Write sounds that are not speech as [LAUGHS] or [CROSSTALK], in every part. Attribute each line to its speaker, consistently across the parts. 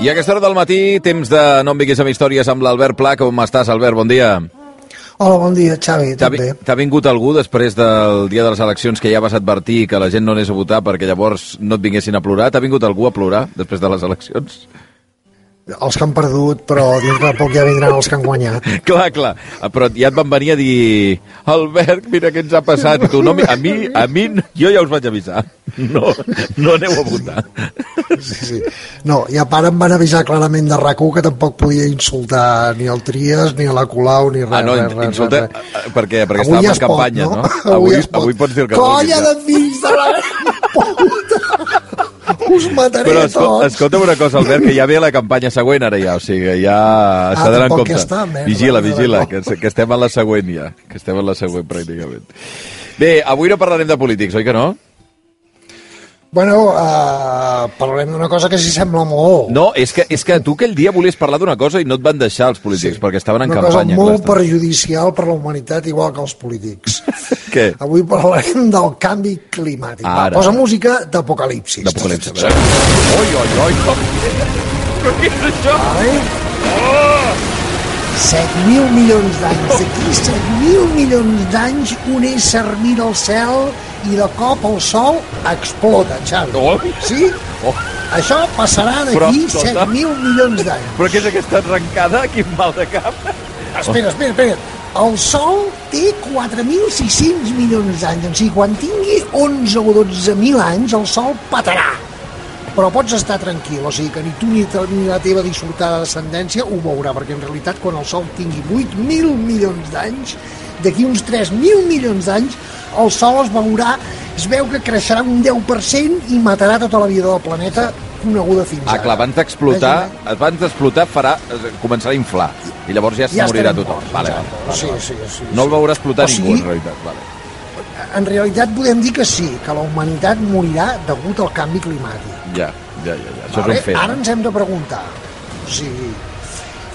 Speaker 1: I a aquesta hora del matí, temps de no em vinguis amb històries amb l'Albert Pla. Com estàs, Albert? Bon dia.
Speaker 2: Hola, bon dia, Xavi,
Speaker 1: T'ha
Speaker 2: tot bé.
Speaker 1: vi- t'ha vingut algú després del dia de les eleccions que ja vas advertir que la gent no anés a votar perquè llavors no et vinguessin a plorar? T'ha vingut algú a plorar després de les eleccions?
Speaker 2: Els que han perdut, però dintre de poc ja vindran els que han guanyat.
Speaker 1: clar, clar. Ah, Però ja et van venir a dir Albert, mira què ens ha passat. Tu, no, a mi, a mi, jo ja us vaig avisar. No, no aneu a votar.
Speaker 2: Sí, sí. No, i a part em van avisar clarament de rac que tampoc podia insultar ni el Tries, ni a la Colau, ni res,
Speaker 1: Ah, no,
Speaker 2: res, res,
Speaker 1: insulta...
Speaker 2: res, res.
Speaker 1: Per què? Perquè
Speaker 2: Avui
Speaker 1: estàvem
Speaker 2: ja
Speaker 1: en
Speaker 2: es pot,
Speaker 1: campanya,
Speaker 2: no?
Speaker 1: no?
Speaker 2: Avui
Speaker 1: Avui, avui pots dir el que
Speaker 2: Colla
Speaker 1: vulguis.
Speaker 2: de fills de la! Us mataré
Speaker 1: Però
Speaker 2: a
Speaker 1: escol
Speaker 2: tots!
Speaker 1: escolta'm una cosa, Albert, que ja ve la campanya següent ara ja, o sigui, ja s'ha d'anar en compte.
Speaker 2: ja està, merda,
Speaker 1: vigila, vigila, que, que estem en la següent ja, que estem en la següent pràcticament. Bé, avui no parlarem de polítics, oi que no?
Speaker 2: Bueno, uh, parlarem d'una cosa que s'hi sembla molt.
Speaker 1: No, és que, és que tu aquell dia volies parlar d'una cosa i no et van deixar els polítics, sí. perquè estaven en
Speaker 2: una
Speaker 1: campanya.
Speaker 2: cosa molt
Speaker 1: clar,
Speaker 2: perjudicial per la humanitat, igual que els polítics. [LAUGHS]
Speaker 1: Què?
Speaker 2: Avui parlarem del canvi climàtic. Va,
Speaker 1: Ara.
Speaker 2: posa música d'apocalipsis.
Speaker 1: D'apocalipsi. Oi, oi, oi, com... Però què és això?
Speaker 2: Vale? 7.000 milions d'anys. D'aquí 7.000 milions d'anys un ésser mira el cel i de cop el sol explota, Xavi.
Speaker 1: Oi.
Speaker 2: Sí?
Speaker 1: Oh.
Speaker 2: Això passarà d'aquí
Speaker 1: escolta.
Speaker 2: 7.000 milions d'anys.
Speaker 1: Però què és aquesta arrencada? Quin mal de cap.
Speaker 2: Espera, espera, espera. El Sol té 4.600 milions d'anys. O sigui, quan tingui 11 o 12.000 anys, el Sol patarà. Però pots estar tranquil, o sigui que ni tu ni, ni la teva dissortada descendència ho veurà, perquè en realitat quan el Sol tingui 8.000 milions d'anys, d'aquí uns 3.000 milions d'anys, el Sol es veurà, es veu que creixerà un 10% i matarà tota la vida del planeta coneguda fins
Speaker 1: Ah,
Speaker 2: ara.
Speaker 1: clar, abans d'explotar, abans d'explotar farà, començarà a inflar. I llavors ja,
Speaker 2: Ja
Speaker 1: ja morirà tothom.
Speaker 2: morts,
Speaker 1: Vale, vale, vale,
Speaker 2: Sí,
Speaker 1: vale.
Speaker 2: sí, sí,
Speaker 1: No el
Speaker 2: sí.
Speaker 1: veurà explotar
Speaker 2: O
Speaker 1: ningú,
Speaker 2: sigui-
Speaker 1: en realitat. Vale.
Speaker 2: en realitat podem dir que sí, que la humanitat morirà degut al canvi climàtic.
Speaker 1: Ja, ja, ja, ja. Això
Speaker 2: Vale?
Speaker 1: és un fet.
Speaker 2: Ara ens hem de preguntar, o sigui,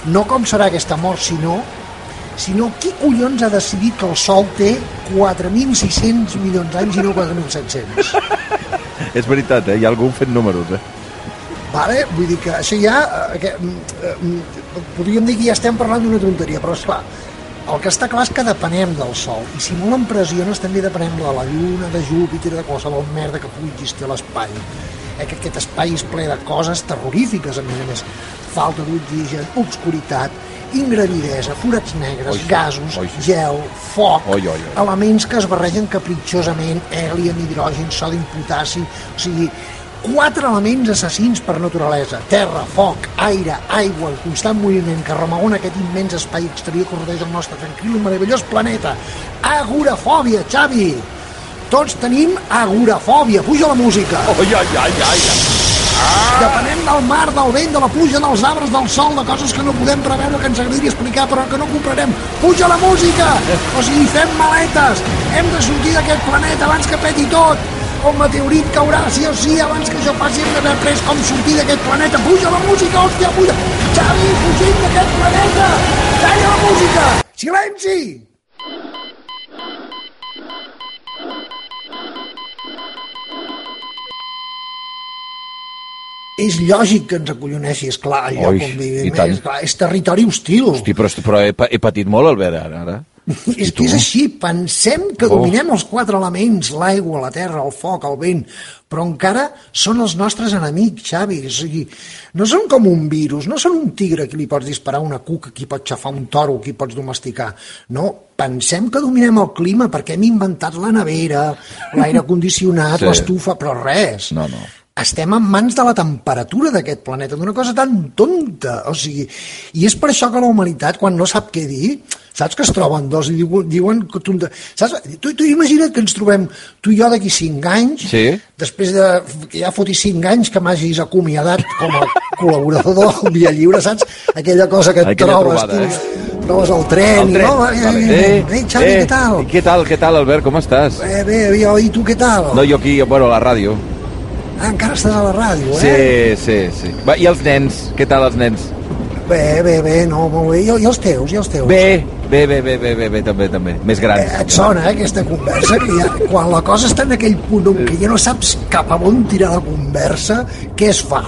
Speaker 2: no com serà aquesta mort, sinó, sinó qui collons ha decidit que el Sol té 4.600 milions d'anys i no 4.700?
Speaker 1: És veritat, eh? Hi ha algú fent números, eh?
Speaker 2: Vale? Vull dir que això ja... eh, Que, eh, podríem dir que ja estem parlant d'una tonteria, però és clar, el que està clar és que depenem del Sol, i si molt em pressiones també depenem de la Lluna, de Júpiter, de qualsevol merda que pugui existir a l'espai. Eh, que aquest espai és ple de coses terrorífiques, a més a més. Falta d'oxigen, obscuritat, ingravidesa, forats negres,
Speaker 1: Oi,
Speaker 2: gasos,
Speaker 1: oi.
Speaker 2: gel, foc,
Speaker 1: Oi, oi, oi.
Speaker 2: elements que es barregen capritxosament, hèlium, hidrogen, sodi, potassi, o sigui, quatre elements assassins per naturalesa, terra, foc, aire, aigua, el constant moviment que remagona aquest immens espai exterior que rodeja el nostre tranquil i meravellós planeta. Agorafòbia, Xavi! Tots tenim agorafòbia. Puja la música.
Speaker 1: Ai, ai, ai, ai.
Speaker 2: Depenem del mar, del vent, de la pluja, dels arbres, del sol, de coses que no podem preveure, que ens agradaria explicar, però que no comprarem. Puja la música! O sigui, fem maletes! Hem de sortir d'aquest planeta abans que peti tot! El meteorit caurà sí o sí, abans que això passi hem d'haver après com sortir d'aquest planeta. Puja la música, hòstia, puja! Xavi, fugim d'aquest planeta! Calla la música! Silenci! És lògic que ens acolloneixi, és clar, el lloc
Speaker 1: Oi,
Speaker 2: on vivim, és, clar, és territori hostil.
Speaker 1: Hosti, però, però he, he patit molt, Albert, ara. ara. [LAUGHS]
Speaker 2: És que és així, pensem que
Speaker 1: Oh.
Speaker 2: dominem els quatre elements, l'aigua, la terra, el foc, el vent, però encara són els nostres enemics, Xavi. O sigui, no són com un virus, no són un tigre que li pots disparar una cuca, qui pot xafar un toro, qui pots domesticar. No, pensem que dominem el clima perquè hem inventat la nevera, l'aire condicionat,
Speaker 1: sí.
Speaker 2: l'estufa, però res.
Speaker 1: No, no.
Speaker 2: Estem en mans de la temperatura d'aquest planeta, d'una cosa tan tonta. O sigui, i és per això que la humanitat, quan no sap què dir, saps que es troben dos i diuen, diuen tonta... Saps? Tu, tu imagina't que ens trobem tu i jo d'aquí cinc anys,
Speaker 1: Sí.
Speaker 2: després de que ja foti cinc anys que m'hagis acomiadat com a col·laborador del Via Lliure, saps? Aquella cosa que et
Speaker 1: Aquella
Speaker 2: trobes,
Speaker 1: trobada,
Speaker 2: tu, trobes el tren,
Speaker 1: El
Speaker 2: i
Speaker 1: tren.
Speaker 2: no, eh, eh, eh, Xavi, què tal?
Speaker 1: Què tal, què tal, Albert, com estàs?
Speaker 2: Eh, bé, jo, i tu què tal?
Speaker 1: No, jo aquí, bueno, a la ràdio.
Speaker 2: Ah, encara estàs a la ràdio,
Speaker 1: Sí,
Speaker 2: eh?
Speaker 1: sí, sí. Va, I els nens? Què tal els nens?
Speaker 2: Bé, bé, bé, no, molt bé. I, i els teus, i els teus?
Speaker 1: Bé, bé, bé, bé, bé, bé, bé també, també. Més
Speaker 2: Eh,
Speaker 1: grans.
Speaker 2: et sona, eh, aquesta conversa, que ja, quan la cosa està en aquell punt on que ja no saps cap a on tirar la conversa, què es fa?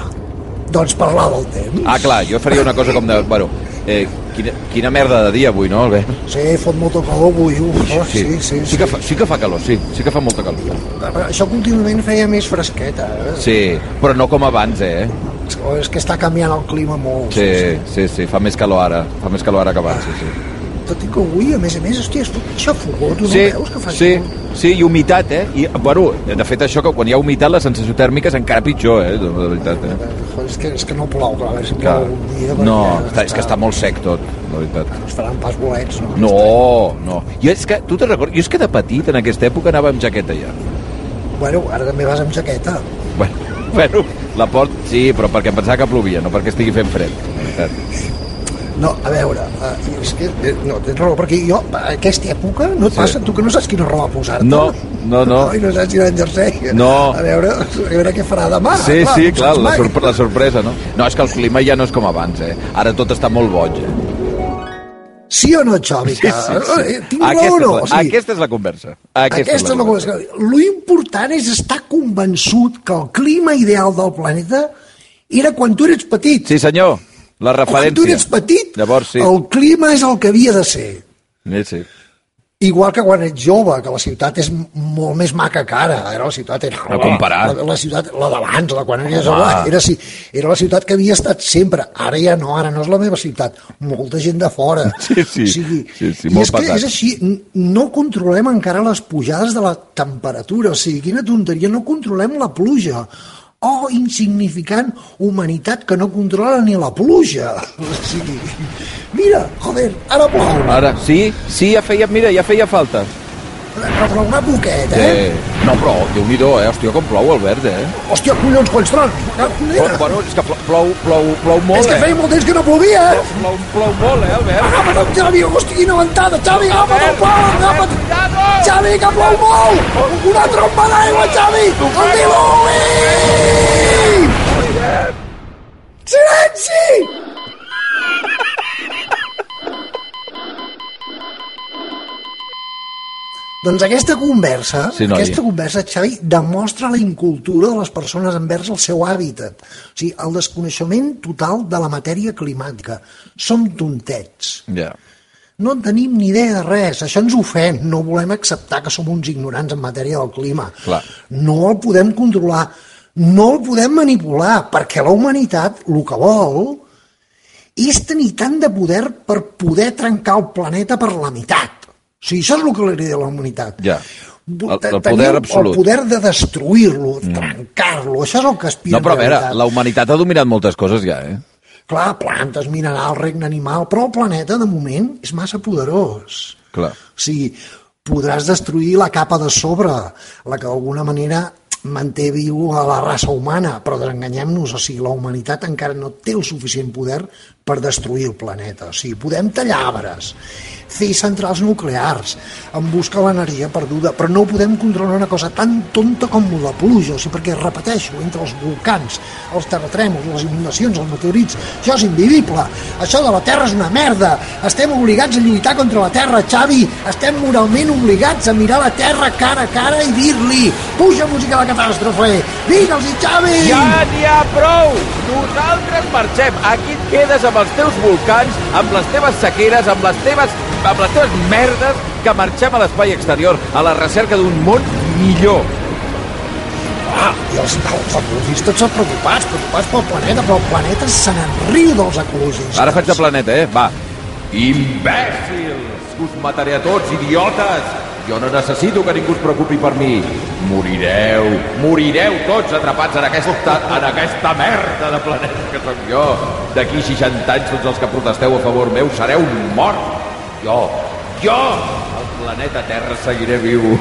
Speaker 2: Doncs parlar del temps.
Speaker 1: Ah, clar, jo faria una cosa com de... Bueno, eh, quina, quina merda de dia avui, no, Albert?
Speaker 2: Sí, fot molta calor avui, uf, oh, sí, sí, sí.
Speaker 1: sí, que fa, sí que fa calor, sí, sí que fa molta calor.
Speaker 2: Això últimament feia més fresqueta, eh?
Speaker 1: Sí, però no com abans, eh?
Speaker 2: O és que està canviant el clima molt.
Speaker 1: Sí, sí, sí, fa més calor ara, fa més calor ara que abans, sí, sí.
Speaker 2: Tot i que avui, a més a més, hòstia, es fot xafogó, tu no
Speaker 1: Sí,
Speaker 2: veus que fa
Speaker 1: sí, sí, i humitat, eh? I, bueno, de fet, això que quan hi ha humitat la sensació tèrmica és encara pitjor, eh? De, de veritat, eh?
Speaker 2: És, que, és que no plou, clar, plou un dia.
Speaker 1: No, està, és que està molt sec tot, de veritat.
Speaker 2: Es faran pas bolets, no?
Speaker 1: No, no. Jo és que, tu te'n recordes? Jo és que de petit, en aquesta època, anava amb jaqueta ja.
Speaker 2: Bueno, ara també vas amb jaqueta.
Speaker 1: Bueno, [LAUGHS] bueno la port, sí, però perquè em pensava que plovia, no perquè estigui fent fred, veritat.
Speaker 2: No, a veure, uh, és que, eh, no, tens raó, perquè jo, a aquesta època, no et
Speaker 1: Sí.
Speaker 2: passa, tu que no saps quina roba posar-te.
Speaker 1: No, no, no.
Speaker 2: I no saps en jersei.
Speaker 1: No.
Speaker 2: A veure, a veure què farà demà.
Speaker 1: Sí,
Speaker 2: clar,
Speaker 1: sí, clar, la, sorpre la sorpresa, no? No, és que el clima ja no és com abans, eh? Ara tot està molt boig, eh?
Speaker 2: Sí o no, Xavi? Que, eh, Tinc raó
Speaker 1: Aquesta,
Speaker 2: o no?
Speaker 1: és la, aquesta és la conversa. Aquesta,
Speaker 2: Aquesta és la cosa. Lo important és estar convençut que el clima ideal del planeta era quan tu eres petit.
Speaker 1: Sí, senyor, la referència.
Speaker 2: Quan tu eres petit,
Speaker 1: Llavors, sí.
Speaker 2: el clima és el que havia de ser.
Speaker 1: Sí, sí.
Speaker 2: Igual que quan ets jove, que la ciutat és molt més maca que ara. Ara la ciutat era...
Speaker 1: No comparar.
Speaker 2: La, la ciutat, la d'abans, la quan eres
Speaker 1: Home.
Speaker 2: jove, era, sí, era la ciutat que havia estat sempre. Ara ja no, ara no és la meva ciutat. Molta gent de fora. [LAUGHS]
Speaker 1: Sí, sí.
Speaker 2: O sigui,
Speaker 1: Sí, sí,
Speaker 2: I
Speaker 1: molt
Speaker 2: és que
Speaker 1: pesat.
Speaker 2: és així, no controlem encara les pujades de la temperatura. O sigui, quina tonteria, no controlem la pluja. Oh, insignificant humanitat que no controla ni la pluja. [LAUGHS] Sigui, mira, joder, ara plou.
Speaker 1: Ara, sí, sí, ja feia, mira, ja feia falta.
Speaker 2: Però plourà poquet, eh?
Speaker 1: Eh, no, però, déu-n'hi-do, eh? Hòstia, com plou, Albert, eh?
Speaker 2: Hòstia, collons, quants trons! Mira,
Speaker 1: bueno, és que plou, plou, plou, molt,
Speaker 2: és que
Speaker 1: eh?
Speaker 2: feia molt temps que no plovia, eh?
Speaker 1: Plou, plou molt, eh, Albert?
Speaker 2: Agafa't el Xavi, hòstia, quina ventada! Xavi, agafa't el pal, agafa't! Xavi, que plou molt! Una trompa d'aigua, Xavi! El diluvi! Silenci! Doncs aquesta conversa,
Speaker 1: Sí, noi.
Speaker 2: aquesta conversa, Xavi, demostra la incultura de les persones envers el seu hàbitat. O sigui, el desconeixement total de la matèria climàtica. Som tontets.
Speaker 1: Ja.
Speaker 2: No en tenim ni idea de res. Això ens ofèn. No volem acceptar que som uns ignorants en matèria del clima.
Speaker 1: Clar.
Speaker 2: No el podem controlar. No el podem manipular, perquè la humanitat el que vol és tenir tant de poder per poder trencar el planeta per la meitat. O sigui, això és el que li a la humanitat.
Speaker 1: Ja. El- el poder absolut.
Speaker 2: El poder de destruir-lo, trencar-lo, això és el que aspira
Speaker 1: No, però a veure, la humanitat ha dominat moltes coses ja, eh?
Speaker 2: Clar, plantes, minerals, regne animal, però el planeta, de moment, és massa poderós.
Speaker 1: Clar.
Speaker 2: O sigui, podràs destruir la capa de sobre, la que d'alguna manera manté viu a la raça humana, però desenganyem-nos, o sigui, la humanitat encara no té el suficient poder per destruir el planeta. O sigui, podem tallar arbres, fer centrals nuclears, en busca l'energia perduda, però no podem controlar una cosa tan tonta com la pluja, o sigui, perquè, repeteixo, entre els volcans, els terratrèmols, les inundacions, els meteorits, això és invivible, això de la Terra és una merda, estem obligats a lluitar contra la Terra, Xavi, estem moralment obligats a mirar la Terra cara a cara i dir-li, puja música de catàstrofe, digue'ls-hi, Xavi!
Speaker 1: Ja n'hi ha prou! Nosaltres marxem. Aquí et quedes amb els teus volcans, amb les teves sequeres, amb les teves, amb les teves merdes, que marxem a l'espai exterior, a la recerca d'un món millor.
Speaker 2: Ah, i els, els ecologistes són preocupats, preocupats pel planeta, però el planeta se n'enriu dels ecologistes.
Speaker 1: Ara faig de planeta, eh? Va. Imbècils! Us mataré a tots, idiotes! Jo no necessito que ningú es preocupi per mi. Morireu, morireu tots atrapats en aquesta, en aquesta merda de planeta que sóc jo. D'aquí 60 anys tots els que protesteu a favor meu sereu morts. Jo, jo, el planeta Terra seguiré viu. [LAUGHS]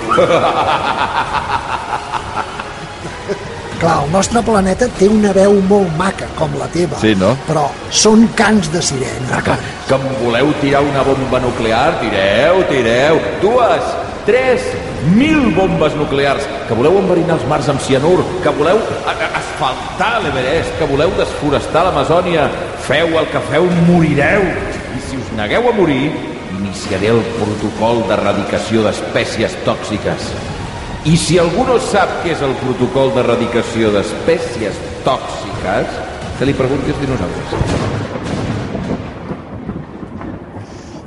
Speaker 2: Clar, el nostre planeta té una veu molt maca, com la teva.
Speaker 1: Sí, no?
Speaker 2: Però són cants de sirena.
Speaker 1: Que, que em voleu tirar una bomba nuclear? Tireu, tireu. Dues, tres, mil bombes nuclears. Que voleu enverinar els mars amb cianur. Que voleu asfaltar l'Everest. Que voleu desforestar l'Amazònia. Feu el que feu, morireu. I si us negueu a morir, iniciaré el protocol d'erradicació d'espècies tòxiques. I si algú no sap què és el protocol d'erradicació d'espècies tòxiques, que li pregunti als dinosaures.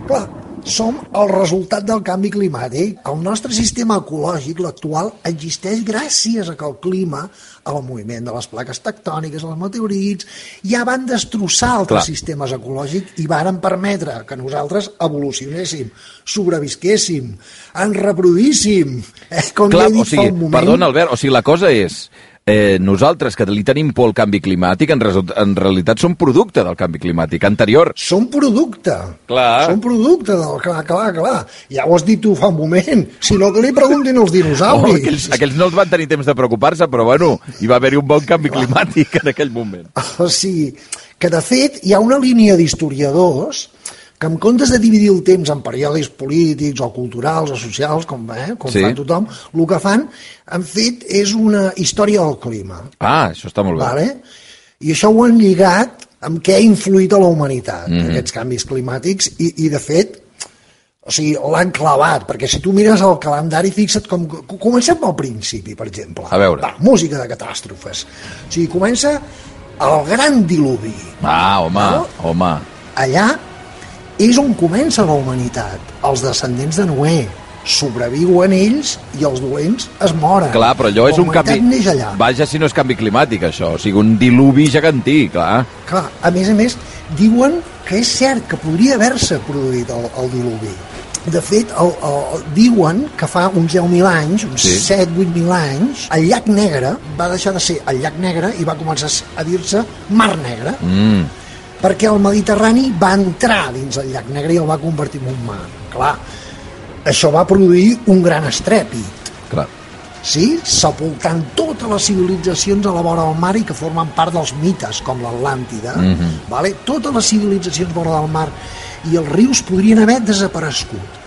Speaker 2: Clar, som el resultat del canvi climàtic. El nostre sistema ecològic, l'actual, existeix gràcies a que el clima, el moviment de les plaques tectòniques, els meteorits, ja van destrossar altres
Speaker 1: Clar.
Speaker 2: sistemes ecològics i varen permetre que nosaltres evolucionéssim, sobrevisquéssim, ens reproduíssim. Eh, com
Speaker 1: Clar,
Speaker 2: ja he dit
Speaker 1: o sigui,
Speaker 2: fa un moment,
Speaker 1: perdona, Albert, o sigui, la cosa és... Eh, nosaltres, que li tenim por al canvi climàtic, en, result, en realitat som producte del canvi climàtic anterior.
Speaker 2: Són producte.
Speaker 1: Clar.
Speaker 2: Són producte del... Clar, clar, clar. Ja ho has dit tu fa un moment. Si no, que li preguntin els
Speaker 1: Oh,
Speaker 2: dinosauris.
Speaker 1: aquells, aquells no els van tenir temps de preocupar-se, però bueno, hi va haver-hi un bon canvi climàtic en aquell moment.
Speaker 2: O sigui, que de fet hi ha una línia d'historiadors que en comptes de dividir el temps en períodes polítics o culturals o socials, com, eh, com
Speaker 1: Sí.
Speaker 2: fa tothom, el que fan, han fet, és una història del clima.
Speaker 1: Ah, això està molt bé.
Speaker 2: Vale? I això ho han lligat amb què ha influït a la humanitat, mm. -hmm. aquests canvis climàtics, i, i de fet, o sigui, l'han clavat, perquè si tu mires el calendari, fixa't com... co- Comencem pel principi, per exemple.
Speaker 1: A veure.
Speaker 2: Va, música de catàstrofes. O sigui, comença el gran diluvi.
Speaker 1: Ah, home,
Speaker 2: No?
Speaker 1: home.
Speaker 2: Allà és on comença la humanitat. Els descendents de Noé sobreviuen ells i els dolents es moren.
Speaker 1: Clar, però allò és un canvi...
Speaker 2: neix allà.
Speaker 1: Vaja si no és canvi climàtic, això. O sigui, un diluvi gegantí, clar.
Speaker 2: Clar, a més a més, diuen que és cert que podria haver-se produït el, el diluvi. De fet, el, el, el, diuen que fa uns 10.000 anys, uns
Speaker 1: sí.
Speaker 2: 7-8.000 anys, el llac Negre va deixar de ser el llac Negre i va començar a dir-se Mar Negre,
Speaker 1: Mm,
Speaker 2: perquè el Mediterrani va entrar dins el llac Negre i el va convertir en un mar. Clar, això va produir un gran estrèpit
Speaker 1: clar.
Speaker 2: sí? sepultant totes les civilitzacions a la vora del mar i que formen part dels mites, com l'Atlàntida. Mm. -hmm. vale? Totes les civilitzacions vora del mar i els rius podrien haver desaparegut.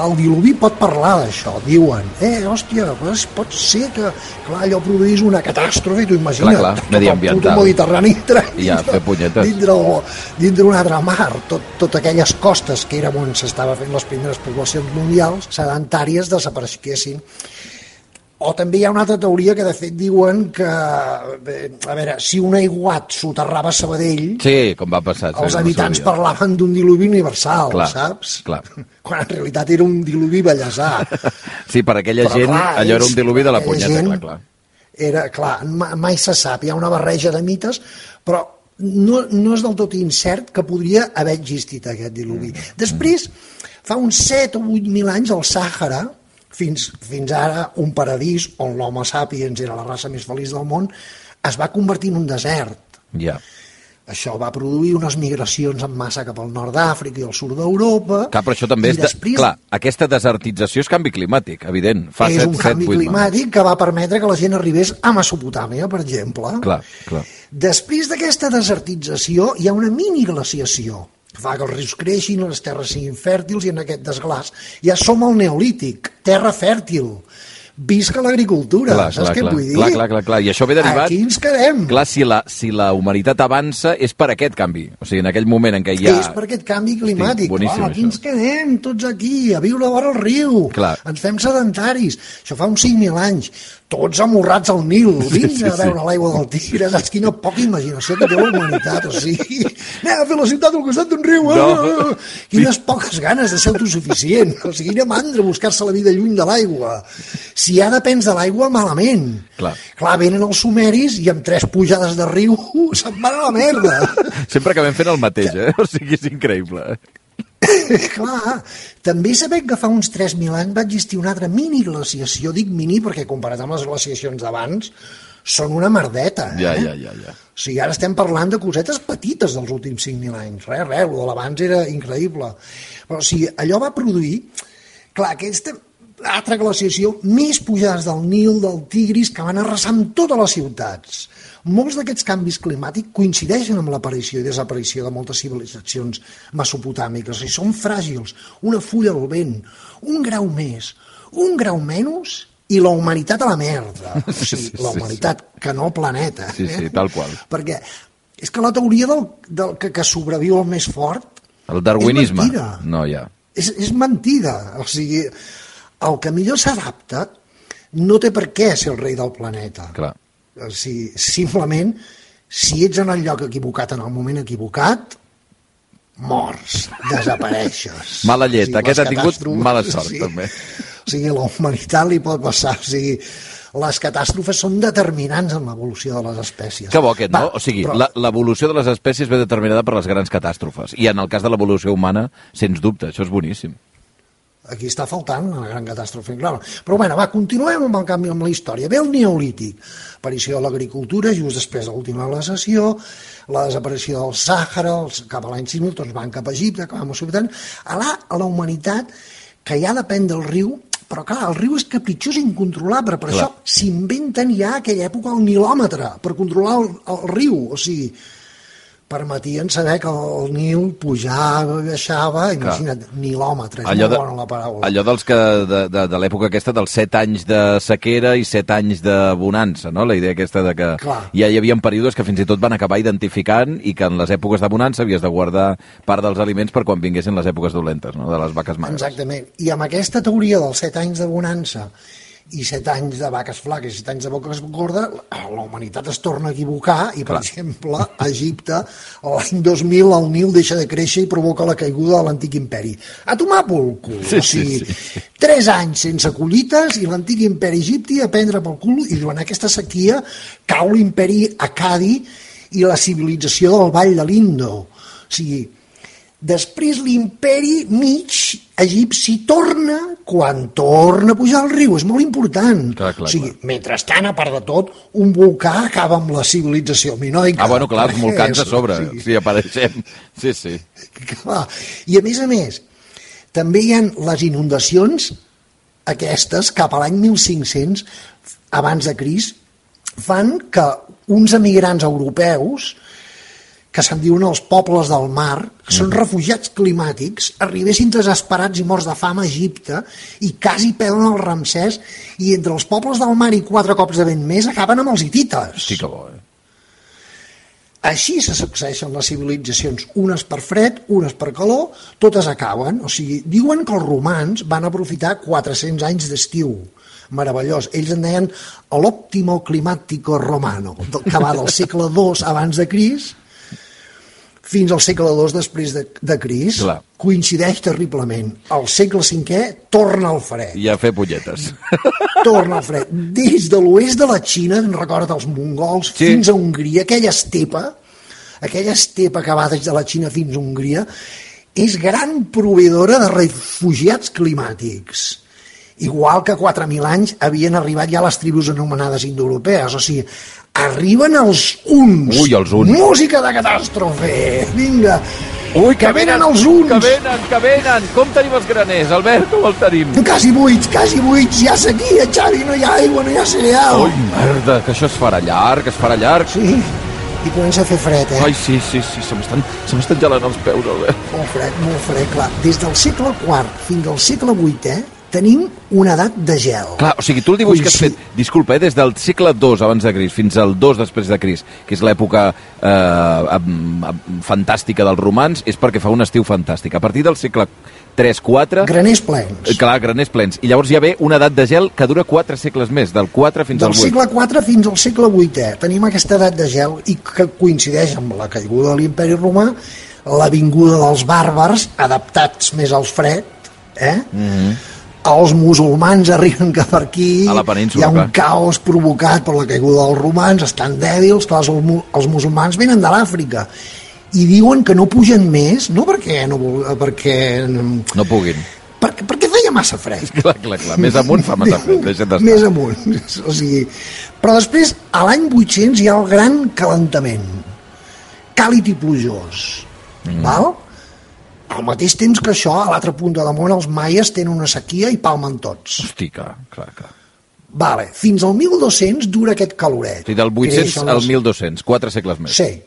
Speaker 2: El diluvi pot parlar d'això, diuen, eh, hòstia, pues, pot ser que, clar, allò produís una catàstrofe, tu imagina't,
Speaker 1: Clar, clar,
Speaker 2: tot
Speaker 1: mediambiental.
Speaker 2: el puto Mediterrani
Speaker 1: I ja, fer punyetes.
Speaker 2: dintre, el, dintre un altre mar, tot, tot aquelles costes que era on s'estava fent les primeres poblacions mundials sedentàries desapareguessin. O també hi ha una altra teoria que de fet diuen que, bé, a veure, si un aiguat soterrava Sabadell,
Speaker 1: Sí, com va passar.
Speaker 2: els
Speaker 1: no
Speaker 2: habitants
Speaker 1: sabia.
Speaker 2: parlaven d'un diluvi universal,
Speaker 1: Clar,
Speaker 2: saps?
Speaker 1: clar. [LAUGHS]
Speaker 2: Quan en realitat era un diluvi ballesà.
Speaker 1: Sí, per aquella
Speaker 2: Però,
Speaker 1: gent,
Speaker 2: clar,
Speaker 1: allò era un diluvi de la punyeta,
Speaker 2: gent-
Speaker 1: clar, clar.
Speaker 2: Era, clar, ma- mai se sap, hi ha una barreja de mites, però no, no és del tot incert que podria haver existit aquest diluvi.
Speaker 1: Mm.
Speaker 2: Després, fa uns 7 o 8 mil anys, al Sàhara, fins, fins ara un paradís on l'home sapiens era la raça més feliç del món, es va convertir en un desert.
Speaker 1: Ja.
Speaker 2: Això va produir unes migracions en massa cap al nord d'Àfrica i al sud d'Europa.
Speaker 1: Clar, però això també és... De...
Speaker 2: després
Speaker 1: Clar, aquesta desertització és canvi climàtic, evident. Fa
Speaker 2: és
Speaker 1: 7,
Speaker 2: un
Speaker 1: 7,
Speaker 2: canvi
Speaker 1: 8
Speaker 2: climàtic que va permetre que la gent arribés a Mesopotàmia, per exemple.
Speaker 1: Clar, clar.
Speaker 2: Després d'aquesta desertització hi ha una mini glaciació fa que els rius creixin, les terres siguin fèrtils i en aquest desglàs ja som al neolític, terra fèrtil. Visca l'agricultura, saps
Speaker 1: clar,
Speaker 2: què
Speaker 1: clar,
Speaker 2: vull dir?
Speaker 1: clar, clar, clar, clar. I això ve derivat...
Speaker 2: Aquí ens quedem.
Speaker 1: Clar, si la, si la humanitat avança és per aquest canvi. O sigui, en aquell moment en què hi ha...
Speaker 2: És per aquest canvi climàtic.
Speaker 1: boníssim,
Speaker 2: Clar, aquí
Speaker 1: això.
Speaker 2: ens quedem, tots aquí, a viure vora el riu.
Speaker 1: Clar.
Speaker 2: Ens fem sedentaris. Això fa uns 5.000 anys. Tots amorrats al Nil. Vinga
Speaker 1: sí,
Speaker 2: a veure
Speaker 1: sí.
Speaker 2: l'aigua del Tigre. Saps quina poca imaginació que té la humanitat. O sigui, anem a fer la ciutat al costat d'un riu.
Speaker 1: No.
Speaker 2: No. Quines poques ganes de ser autosuficient. O sigui, quina mandra buscar-se la vida lluny de l'aigua. Si ja depens de l'aigua, malament.
Speaker 1: Clar.
Speaker 2: Clar, venen els sumeris i amb tres pujades de riu [LAUGHS] se'n van a la merda. [LAUGHS]
Speaker 1: Sempre acabem fent el mateix, eh? O sigui, és increïble. [LAUGHS]
Speaker 2: Clar, també sabem que fa uns 3.000 anys va existir una altra mini glaciació, dic mini perquè comparat amb les glaciacions d'abans són una merdeta, eh?
Speaker 1: Ja, ja, ja, ja.
Speaker 2: O sigui, ara estem parlant de cosetes petites dels últims 5.000 anys. Res, res, el de l'abans era increïble. Però, o sigui, allò va produir... Clar, aquesta altra glaciació, més pujades del Nil, del Tigris, que van arrasar amb totes les ciutats. Molts d'aquests canvis climàtics coincideixen amb l'aparició i desaparició de moltes civilitzacions mesopotàmiques. Sigui, són fràgils, una fulla al vent, un grau més, un grau menys i la humanitat a la merda. [LAUGHS] O sigui,
Speaker 1: Sí, sí,
Speaker 2: la humanitat, que no el planeta.
Speaker 1: Sí, sí, tal qual.
Speaker 2: Perquè és que la teoria del, del que, que sobreviu el més fort
Speaker 1: El darwinisme.
Speaker 2: És mentida.
Speaker 1: No, ja.
Speaker 2: és, és mentida. O sigui, el que millor s'adapta no té per què ser el rei del planeta.
Speaker 1: Clar.
Speaker 2: O sigui, simplement, si ets en el lloc equivocat en el moment equivocat, morts, desapareixes. [LAUGHS]
Speaker 1: Mala llet.
Speaker 2: O sigui,
Speaker 1: Aquest ha tingut mala sort, també.
Speaker 2: O sigui, a la humanitat li pot passar. O sigui, les catàstrofes són determinants en l'evolució de les espècies.
Speaker 1: Que bo aquest, no?
Speaker 2: Va,
Speaker 1: O sigui,
Speaker 2: però-
Speaker 1: l'evolució de les espècies ve determinada per les grans catàstrofes. I en el cas de l'evolució humana, sens dubte, això és boníssim.
Speaker 2: Aquí està faltant una gran catàstrofe, clar. Però bueno, va, continuem amb el canvi amb la història. Ve el neolític, aparició de l'agricultura, just després de l'última glaciació, la desaparició del Sàhara, els, cap a l'any 6.000, tots van cap a Egipte, cap a Mesopotamia. A la, a la humanitat, que ja depèn del riu, però clar, el riu és capritxós i incontrolable, per
Speaker 1: Clar.
Speaker 2: això s'inventen ja a aquella època el nilòmetre, per controlar el, el riu, o sigui, permetien saber que el Nil pujava, baixava, imagina't, nilòmetre, és
Speaker 1: Allò,
Speaker 2: molt
Speaker 1: de,
Speaker 2: bona la paraula.
Speaker 1: allò dels que de, de, de l'època aquesta dels 7 anys de sequera i 7 anys de bonança, no? La idea aquesta de que
Speaker 2: Clar.
Speaker 1: ja hi havia períodes que fins i tot van acabar identificant i que en les èpoques de bonança havies de guardar part dels aliments per quan vinguessin les èpoques dolentes, no? De les vaques magres.
Speaker 2: Exactament. I amb aquesta teoria dels set anys de bonança i set anys de vaques flaques i set anys de vaques gordes, la humanitat es torna a equivocar i, per
Speaker 1: Clar.
Speaker 2: exemple, a Egipte, l'any 2000 el Nil deixa de créixer i provoca la caiguda de l'antic imperi. A tomar pel cul.
Speaker 1: Sí,
Speaker 2: o sigui,
Speaker 1: sí, sí,
Speaker 2: tres anys sense collites i l'antic imperi egipti a prendre pel cul i durant aquesta sequia cau l'imperi acadi i la civilització del Vall de l'Indo. O sigui, Després l'imperi mig egipci torna quan torna a pujar el riu. És molt important.
Speaker 1: Clar, clar,
Speaker 2: o sigui,
Speaker 1: clar.
Speaker 2: mentrestant, a part de tot, un volcà acaba amb la civilització minoica.
Speaker 1: Ah, bueno, clar, els [LAUGHS] volcans a sobre,
Speaker 2: sí.
Speaker 1: si apareixem. Sí, sí.
Speaker 2: Clar. I a més a més, també hi ha les inundacions aquestes cap a l'any 1500 abans de Cris fan que uns emigrants europeus que se'n diuen els pobles del mar, que són refugiats climàtics, arribessin desesperats i morts de fam a Egipte i quasi perden el Ramsès i entre els pobles del mar i quatre cops de vent més acaben amb els hitites.
Speaker 1: Sí que bo, eh?
Speaker 2: Així se succeeixen les civilitzacions, unes per fred, unes per calor, totes acaben. O sigui, diuen que els romans van aprofitar 400 anys d'estiu. Meravellós. Ells en deien l'òptimo climàtico romano, que va del segle II abans de Cris fins al segle II després de, de Cris.
Speaker 1: Clar.
Speaker 2: Coincideix terriblement. Al segle V torna al fred
Speaker 1: I a fer polletes. [LAUGHS]
Speaker 2: torna al fred. Des de l'oest de la Xina, en recorda els mongols,
Speaker 1: Sí.
Speaker 2: fins a Hongria, aquella estepa, aquella estepa que va des de la Xina fins a Hongria, és gran proveedora de refugiats climàtics. Igual que 4.000 anys havien arribat ja les tribus anomenades indoeuropees. O sigui, arriben els uns.
Speaker 1: Ui, els uns.
Speaker 2: Música de catàstrofe. Vinga.
Speaker 1: Ui,
Speaker 2: que venen els uns.
Speaker 1: Que venen, que venen! Com tenim els graners, Albert? Com els tenim?
Speaker 2: Quasi buits, quasi buits. Ha sequia, Xavi, no hi ha aigua, no hi ha cereal.
Speaker 1: Ui, merda, que això es farà llarg, es farà llarg.
Speaker 2: Sí, i comença a fer fred, eh?
Speaker 1: Ai, sí, sí, sí, se m'estan gelant els peus, Albert.
Speaker 2: Molt fred, molt fred, clar. Des del segle IV fins al segle VIII tenim una edat de gel.
Speaker 1: Clar, o sigui, tu el dibuix que has fet, disculpa, eh, des del segle II abans de Cris fins al II després de Cris, que és l'època eh, fantàstica dels romans, és perquè fa un estiu fantàstic. A partir del segle 3-4...
Speaker 2: Graners plens.
Speaker 1: Eh, Clar, graners plens. I llavors hi ha una edat de gel que dura 4 segles més, del 4 fins
Speaker 2: Del
Speaker 1: al 8.
Speaker 2: segle IV fins al segle VIII tenim aquesta edat de gel i que coincideix amb la caiguda de l'imperi romà, la vinguda dels bàrbars, adaptats més al fred, eh? Els musulmans arriben cap per aquí.
Speaker 1: A la
Speaker 2: hi ha un
Speaker 1: clar.
Speaker 2: caos provocat per la caiguda dels romans, estan dèbils, clar, els, els musulmans venen de l'Àfrica i diuen que no pugen més, no perquè no, perquè,
Speaker 1: No puguin.
Speaker 2: perquè, perquè feia massa fred. [LAUGHS]
Speaker 1: Clar, clar, clar. Més amunt fa massa fred. Deixa't d'estar.
Speaker 2: Més amunt. [LAUGHS] O sigui, però després, a l'any 800 hi ha el gran calentament. Càlid i plujós. Mm. Val? Al mateix temps que això, a l'altra punta del món, els maies tenen una sequia i palmen tots.
Speaker 1: Hosti, clar, clar, clar.
Speaker 2: Vale. Fins al 1200 dura aquest caloret.
Speaker 1: O sigui, del 800
Speaker 2: Creixen
Speaker 1: al
Speaker 2: les-
Speaker 1: 1200, quatre segles més.
Speaker 2: Sí.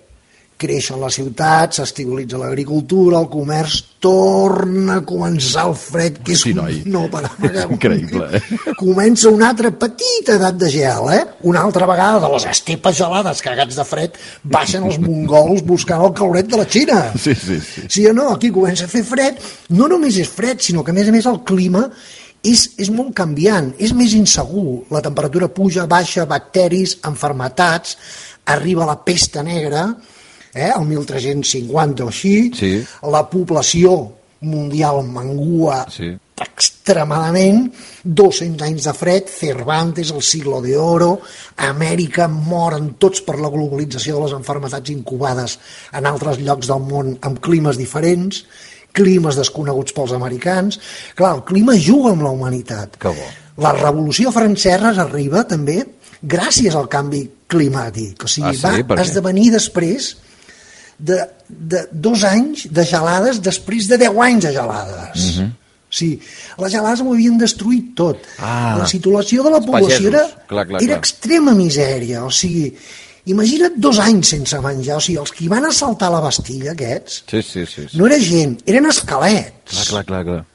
Speaker 2: Creixen les ciutats, s'estabilitza l'agricultura, el comerç, torna a començar el fred, que és
Speaker 1: Sí, noi.
Speaker 2: no. [LAUGHS]
Speaker 1: És increïble, eh?
Speaker 2: Comença una altra petita edat de gel, eh? Una altra vegada de les estepes gelades, cagats de fred, baixen els [LAUGHS] mongols buscant el caloret de la Xina.
Speaker 1: Sí, sí, sí.
Speaker 2: Sí o no? Aquí comença a fer fred. No només és fred, sinó que a més a més el clima és, és molt canviant, és més insegur. La temperatura puja, baixa, bacteris, enfermetats, arriba la pesta negra, eh, el 1350 o així,
Speaker 1: Sí.
Speaker 2: la població mundial mengua
Speaker 1: Sí.
Speaker 2: extremadament, 200 anys de fred, Cervantes, el siglo de oro, Amèrica moren tots per la globalització de les enfermetats incubades en altres llocs del món amb climes diferents, climes desconeguts pels americans. Clar, el clima juga amb la humanitat.
Speaker 1: Que bo.
Speaker 2: La revolució francesa arriba també gràcies al canvi climàtic. O sigui,
Speaker 1: Ah, sí?
Speaker 2: Va esdevenir després de, de dos anys de gelades després de deu anys de gelades. -huh. O sigui, les gelades ho havien destruït tot.
Speaker 1: Ah,
Speaker 2: la situació de la població era,
Speaker 1: Clar, clar,
Speaker 2: era
Speaker 1: clar.
Speaker 2: extrema misèria. O sigui, imagina't dos anys sense menjar. O sigui, els que van assaltar la Bastilla, aquests,
Speaker 1: Sí, sí, sí. sí.
Speaker 2: no era gent, eren esquelets.
Speaker 1: Clar, clar, clar, clar.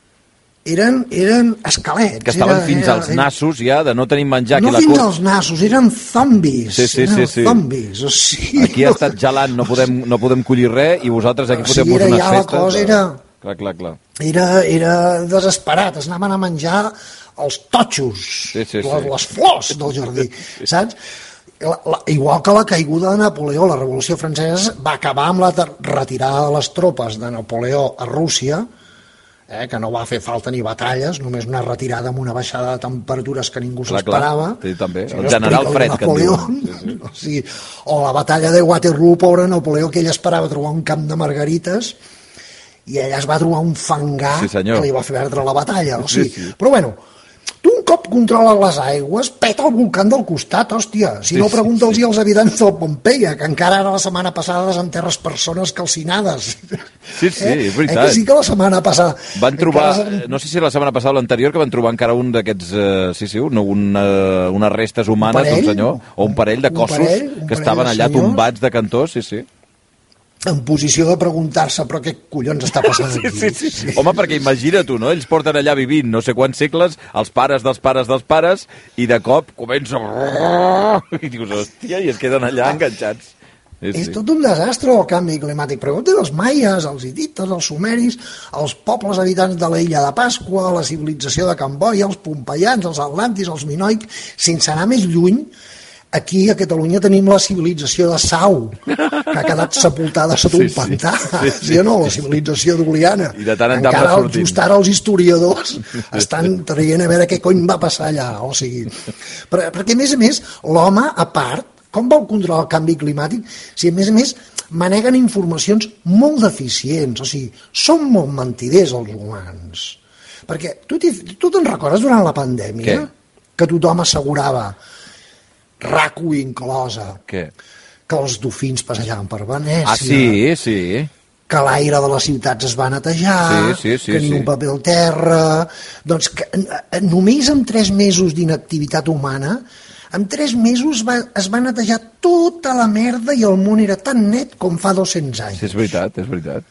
Speaker 2: Eren, eren esquelets.
Speaker 1: Que estaven
Speaker 2: era,
Speaker 1: fins
Speaker 2: era,
Speaker 1: als nassos ja de no tenir menjar
Speaker 2: No
Speaker 1: aquí a la
Speaker 2: fins
Speaker 1: cort.
Speaker 2: als nassos, eren zombis.
Speaker 1: Sí, sí,
Speaker 2: eren
Speaker 1: sí, sí.
Speaker 2: zombis. O sigui,
Speaker 1: Aquí ha estat gelant, no podem, no podem collir res i vosaltres aquí
Speaker 2: O
Speaker 1: foteu
Speaker 2: sigui,
Speaker 1: unes
Speaker 2: ja la
Speaker 1: festes.
Speaker 2: cosa
Speaker 1: de-
Speaker 2: era-
Speaker 1: Clar, clar, clar.
Speaker 2: era, era desesperat, es anaven a menjar els totxos,
Speaker 1: Sí, sí, sí.
Speaker 2: Les, les flors del jardí, [LAUGHS] saps? La, la, igual que la caiguda de Napoleó, la Revolució Francesa va acabar amb la retirada de les tropes de Napoleó a Rússia, eh, que no va fer falta ni batalles, només una retirada amb una baixada de temperatures que ningú s'esperava.
Speaker 1: Sí, també.
Speaker 2: Si
Speaker 1: El
Speaker 2: no
Speaker 1: general Fred, que en. Sí, sí. [LAUGHS]
Speaker 2: O, sigui, o la batalla de Waterloo, pobre Napoleó, que ell esperava trobar un camp de margarites i allà es va trobar un fangar
Speaker 1: Sí, senyor.
Speaker 2: que li va fer perdre la batalla. O sigui,
Speaker 1: Sí, sí.
Speaker 2: Però bueno, cop controles les aigües, peta el volcán del costat, hòstia. Si
Speaker 1: Sí,
Speaker 2: no,
Speaker 1: sí,
Speaker 2: pregunta'ls
Speaker 1: sí.
Speaker 2: als habitants del Pompeia, que encara ara la setmana passada desenterres persones calcinades.
Speaker 1: Sí, sí, és veritat.
Speaker 2: Eh que sí que la setmana passada...
Speaker 1: Van trobar,
Speaker 2: encara
Speaker 1: eh, no sé si la setmana passada o l'anterior, que van trobar encara un d'aquests, eh, sí, sí, un, un, eh, unes restes humanes
Speaker 2: parell?
Speaker 1: d'un senyor, o un parell de cossos
Speaker 2: parell? Un
Speaker 1: que
Speaker 2: parell
Speaker 1: estaven allà
Speaker 2: senyors?
Speaker 1: tombats de cantors, sí, sí.
Speaker 2: En posició de preguntar-se però què collons està passant aquí?
Speaker 1: Sí, sí, sí. Home, perquè imagina tu, no? Ells porten allà vivint no sé quants segles, els pares dels pares dels pares, i de cop comença... I dius, hòstia, i es queden allà enganxats. Sí,
Speaker 2: És
Speaker 1: sí.
Speaker 2: tot un desastre el canvi climàtic. Pregunta als maies, als hitites, als sumeris, als pobles habitants de l'illa de Pasqua, la civilització de Camboia, els pompeians, els atlantis, els minoics, sense anar més lluny, aquí a Catalunya tenim la civilització de Sau, que ha quedat sepultada sota
Speaker 1: Sí,
Speaker 2: un pantà,
Speaker 1: Sí,
Speaker 2: sí,
Speaker 1: sí.
Speaker 2: sí, o no? La civilització d'Oliana.
Speaker 1: I de tant en tant
Speaker 2: Encara,
Speaker 1: sortint.
Speaker 2: just ara els historiadors estan traient a veure què cony va passar allà, o sigui... Per, perquè, a més a més, l'home, a part, com vol controlar el canvi climàtic si, a més a més, maneguen informacions molt deficients, o sigui, són molt mentiders els humans. Perquè tu, tu te'n recordes durant la pandèmia
Speaker 1: Què?
Speaker 2: que tothom assegurava, RACU inclosa,
Speaker 1: Què?
Speaker 2: que els dofins passejaven per Venècia,
Speaker 1: Ah, sí, sí.
Speaker 2: que l'aire de les ciutats es va netejar,
Speaker 1: Sí, sí, sí,
Speaker 2: que ni
Speaker 1: sí.
Speaker 2: un paper al terra... Doncs que eh, només en tres mesos d'inactivitat humana, en tres mesos va, es va netejar tota la merda i el món era tan net com fa 200 anys.
Speaker 1: Sí, és veritat, és veritat.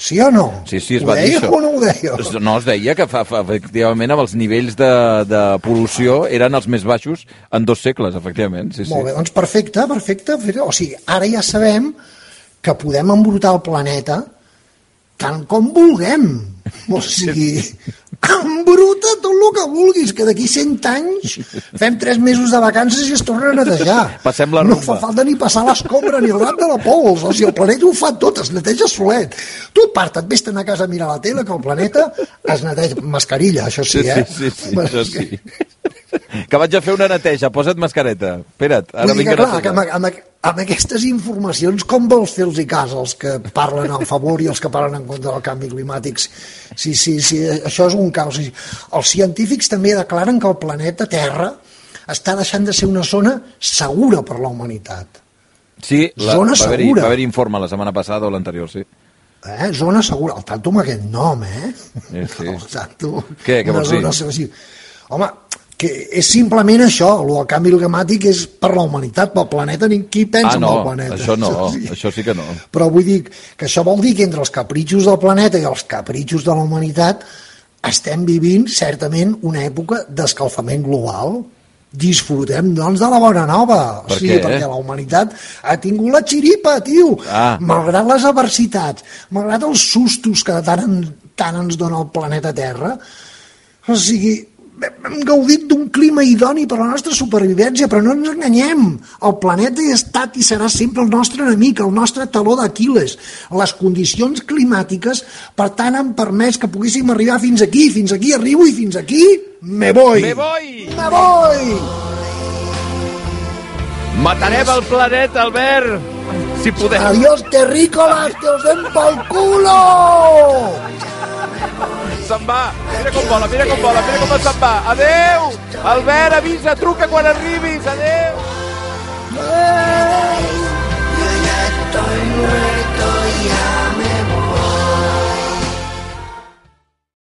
Speaker 2: Sí o no?
Speaker 1: Sí, sí, es
Speaker 2: ho
Speaker 1: va dir
Speaker 2: deia
Speaker 1: això.
Speaker 2: o no ho deia?
Speaker 1: No, es deia que fa, fa, efectivament amb els nivells de, de pol·lució eren els més baixos en dos segles, efectivament. Sí, sí.
Speaker 2: Molt bé, doncs perfecte, perfecte. O sigui, ara ja sabem que podem embrutar el planeta tant com vulguem. O [LAUGHS] sigui, embruta tot el que vulguis, que d'aquí 100 anys fem 3 mesos de vacances i es torna a netejar. [LAUGHS]
Speaker 1: Passem la
Speaker 2: No
Speaker 1: rumba.
Speaker 2: fa falta ni passar l'escombra ni el rat de la pols. O sigui, el planeta ho fa tot, es neteja solet. Tu aparta't, vés-te'n a casa a mirar la tele, que el planeta es neteja. Mascarilla, això sí,
Speaker 1: Sí,
Speaker 2: eh?
Speaker 1: sí, sí, sí, això sí. Que vaig a fer una neteja, posa't mascareta. Espera't, ara
Speaker 2: Vull
Speaker 1: vinc
Speaker 2: que, clar, que amb, amb, amb aquestes informacions, com vols fer-los cas als que parlen a favor i els que parlen en contra del canvi climàtic? Sí, sí, sí, això és un caos. Els científics també declaren que el planeta Terra està deixant de ser una zona segura per la humanitat.
Speaker 1: Sí, la,
Speaker 2: Zona
Speaker 1: va haver-hi va haver informe la setmana passada o l'anterior, sí.
Speaker 2: Eh? Zona segura. El tanto amb aquest nom, eh?
Speaker 1: Sí, sí.
Speaker 2: El tanto...
Speaker 1: Què, què vols dir?
Speaker 2: segura. Home, que és simplement això, el del canvi climàtic és per la humanitat, pel planeta, ni qui pensa
Speaker 1: Ah, no,
Speaker 2: en el planeta.
Speaker 1: això no, [LAUGHS] això sí que no.
Speaker 2: Però vull dir que això vol dir que entre els capritxos del planeta i els capritxos de la humanitat estem vivint certament una època d'escalfament global. Disfrutem, doncs, de la bona nova.
Speaker 1: Per
Speaker 2: sí,
Speaker 1: què?
Speaker 2: perquè la humanitat ha tingut la xiripa, tio.
Speaker 1: Ah.
Speaker 2: Malgrat les adversitats, malgrat els sustos que tant, tant ens dona el planeta Terra, o sigui, hem gaudit d'un clima idoni per a la nostra supervivència, però no ens enganyem. El planeta ha estat i serà sempre el nostre enemic, el nostre taló d'Aquiles. Les condicions climàtiques, per tant, han permès que poguéssim arribar fins aquí. Fins aquí arribo i fins aquí me voy.
Speaker 1: Me voy!
Speaker 2: Me voy!
Speaker 1: Matarem el planeta, Albert! Si podem.
Speaker 2: Adiós, terrícolas, que os den pel culo!
Speaker 1: se'n va. Mira com vola, mira com vola, mira com se'n va. Adeu! Albert, avisa, truca quan arribis. Adeu!
Speaker 2: Adeu!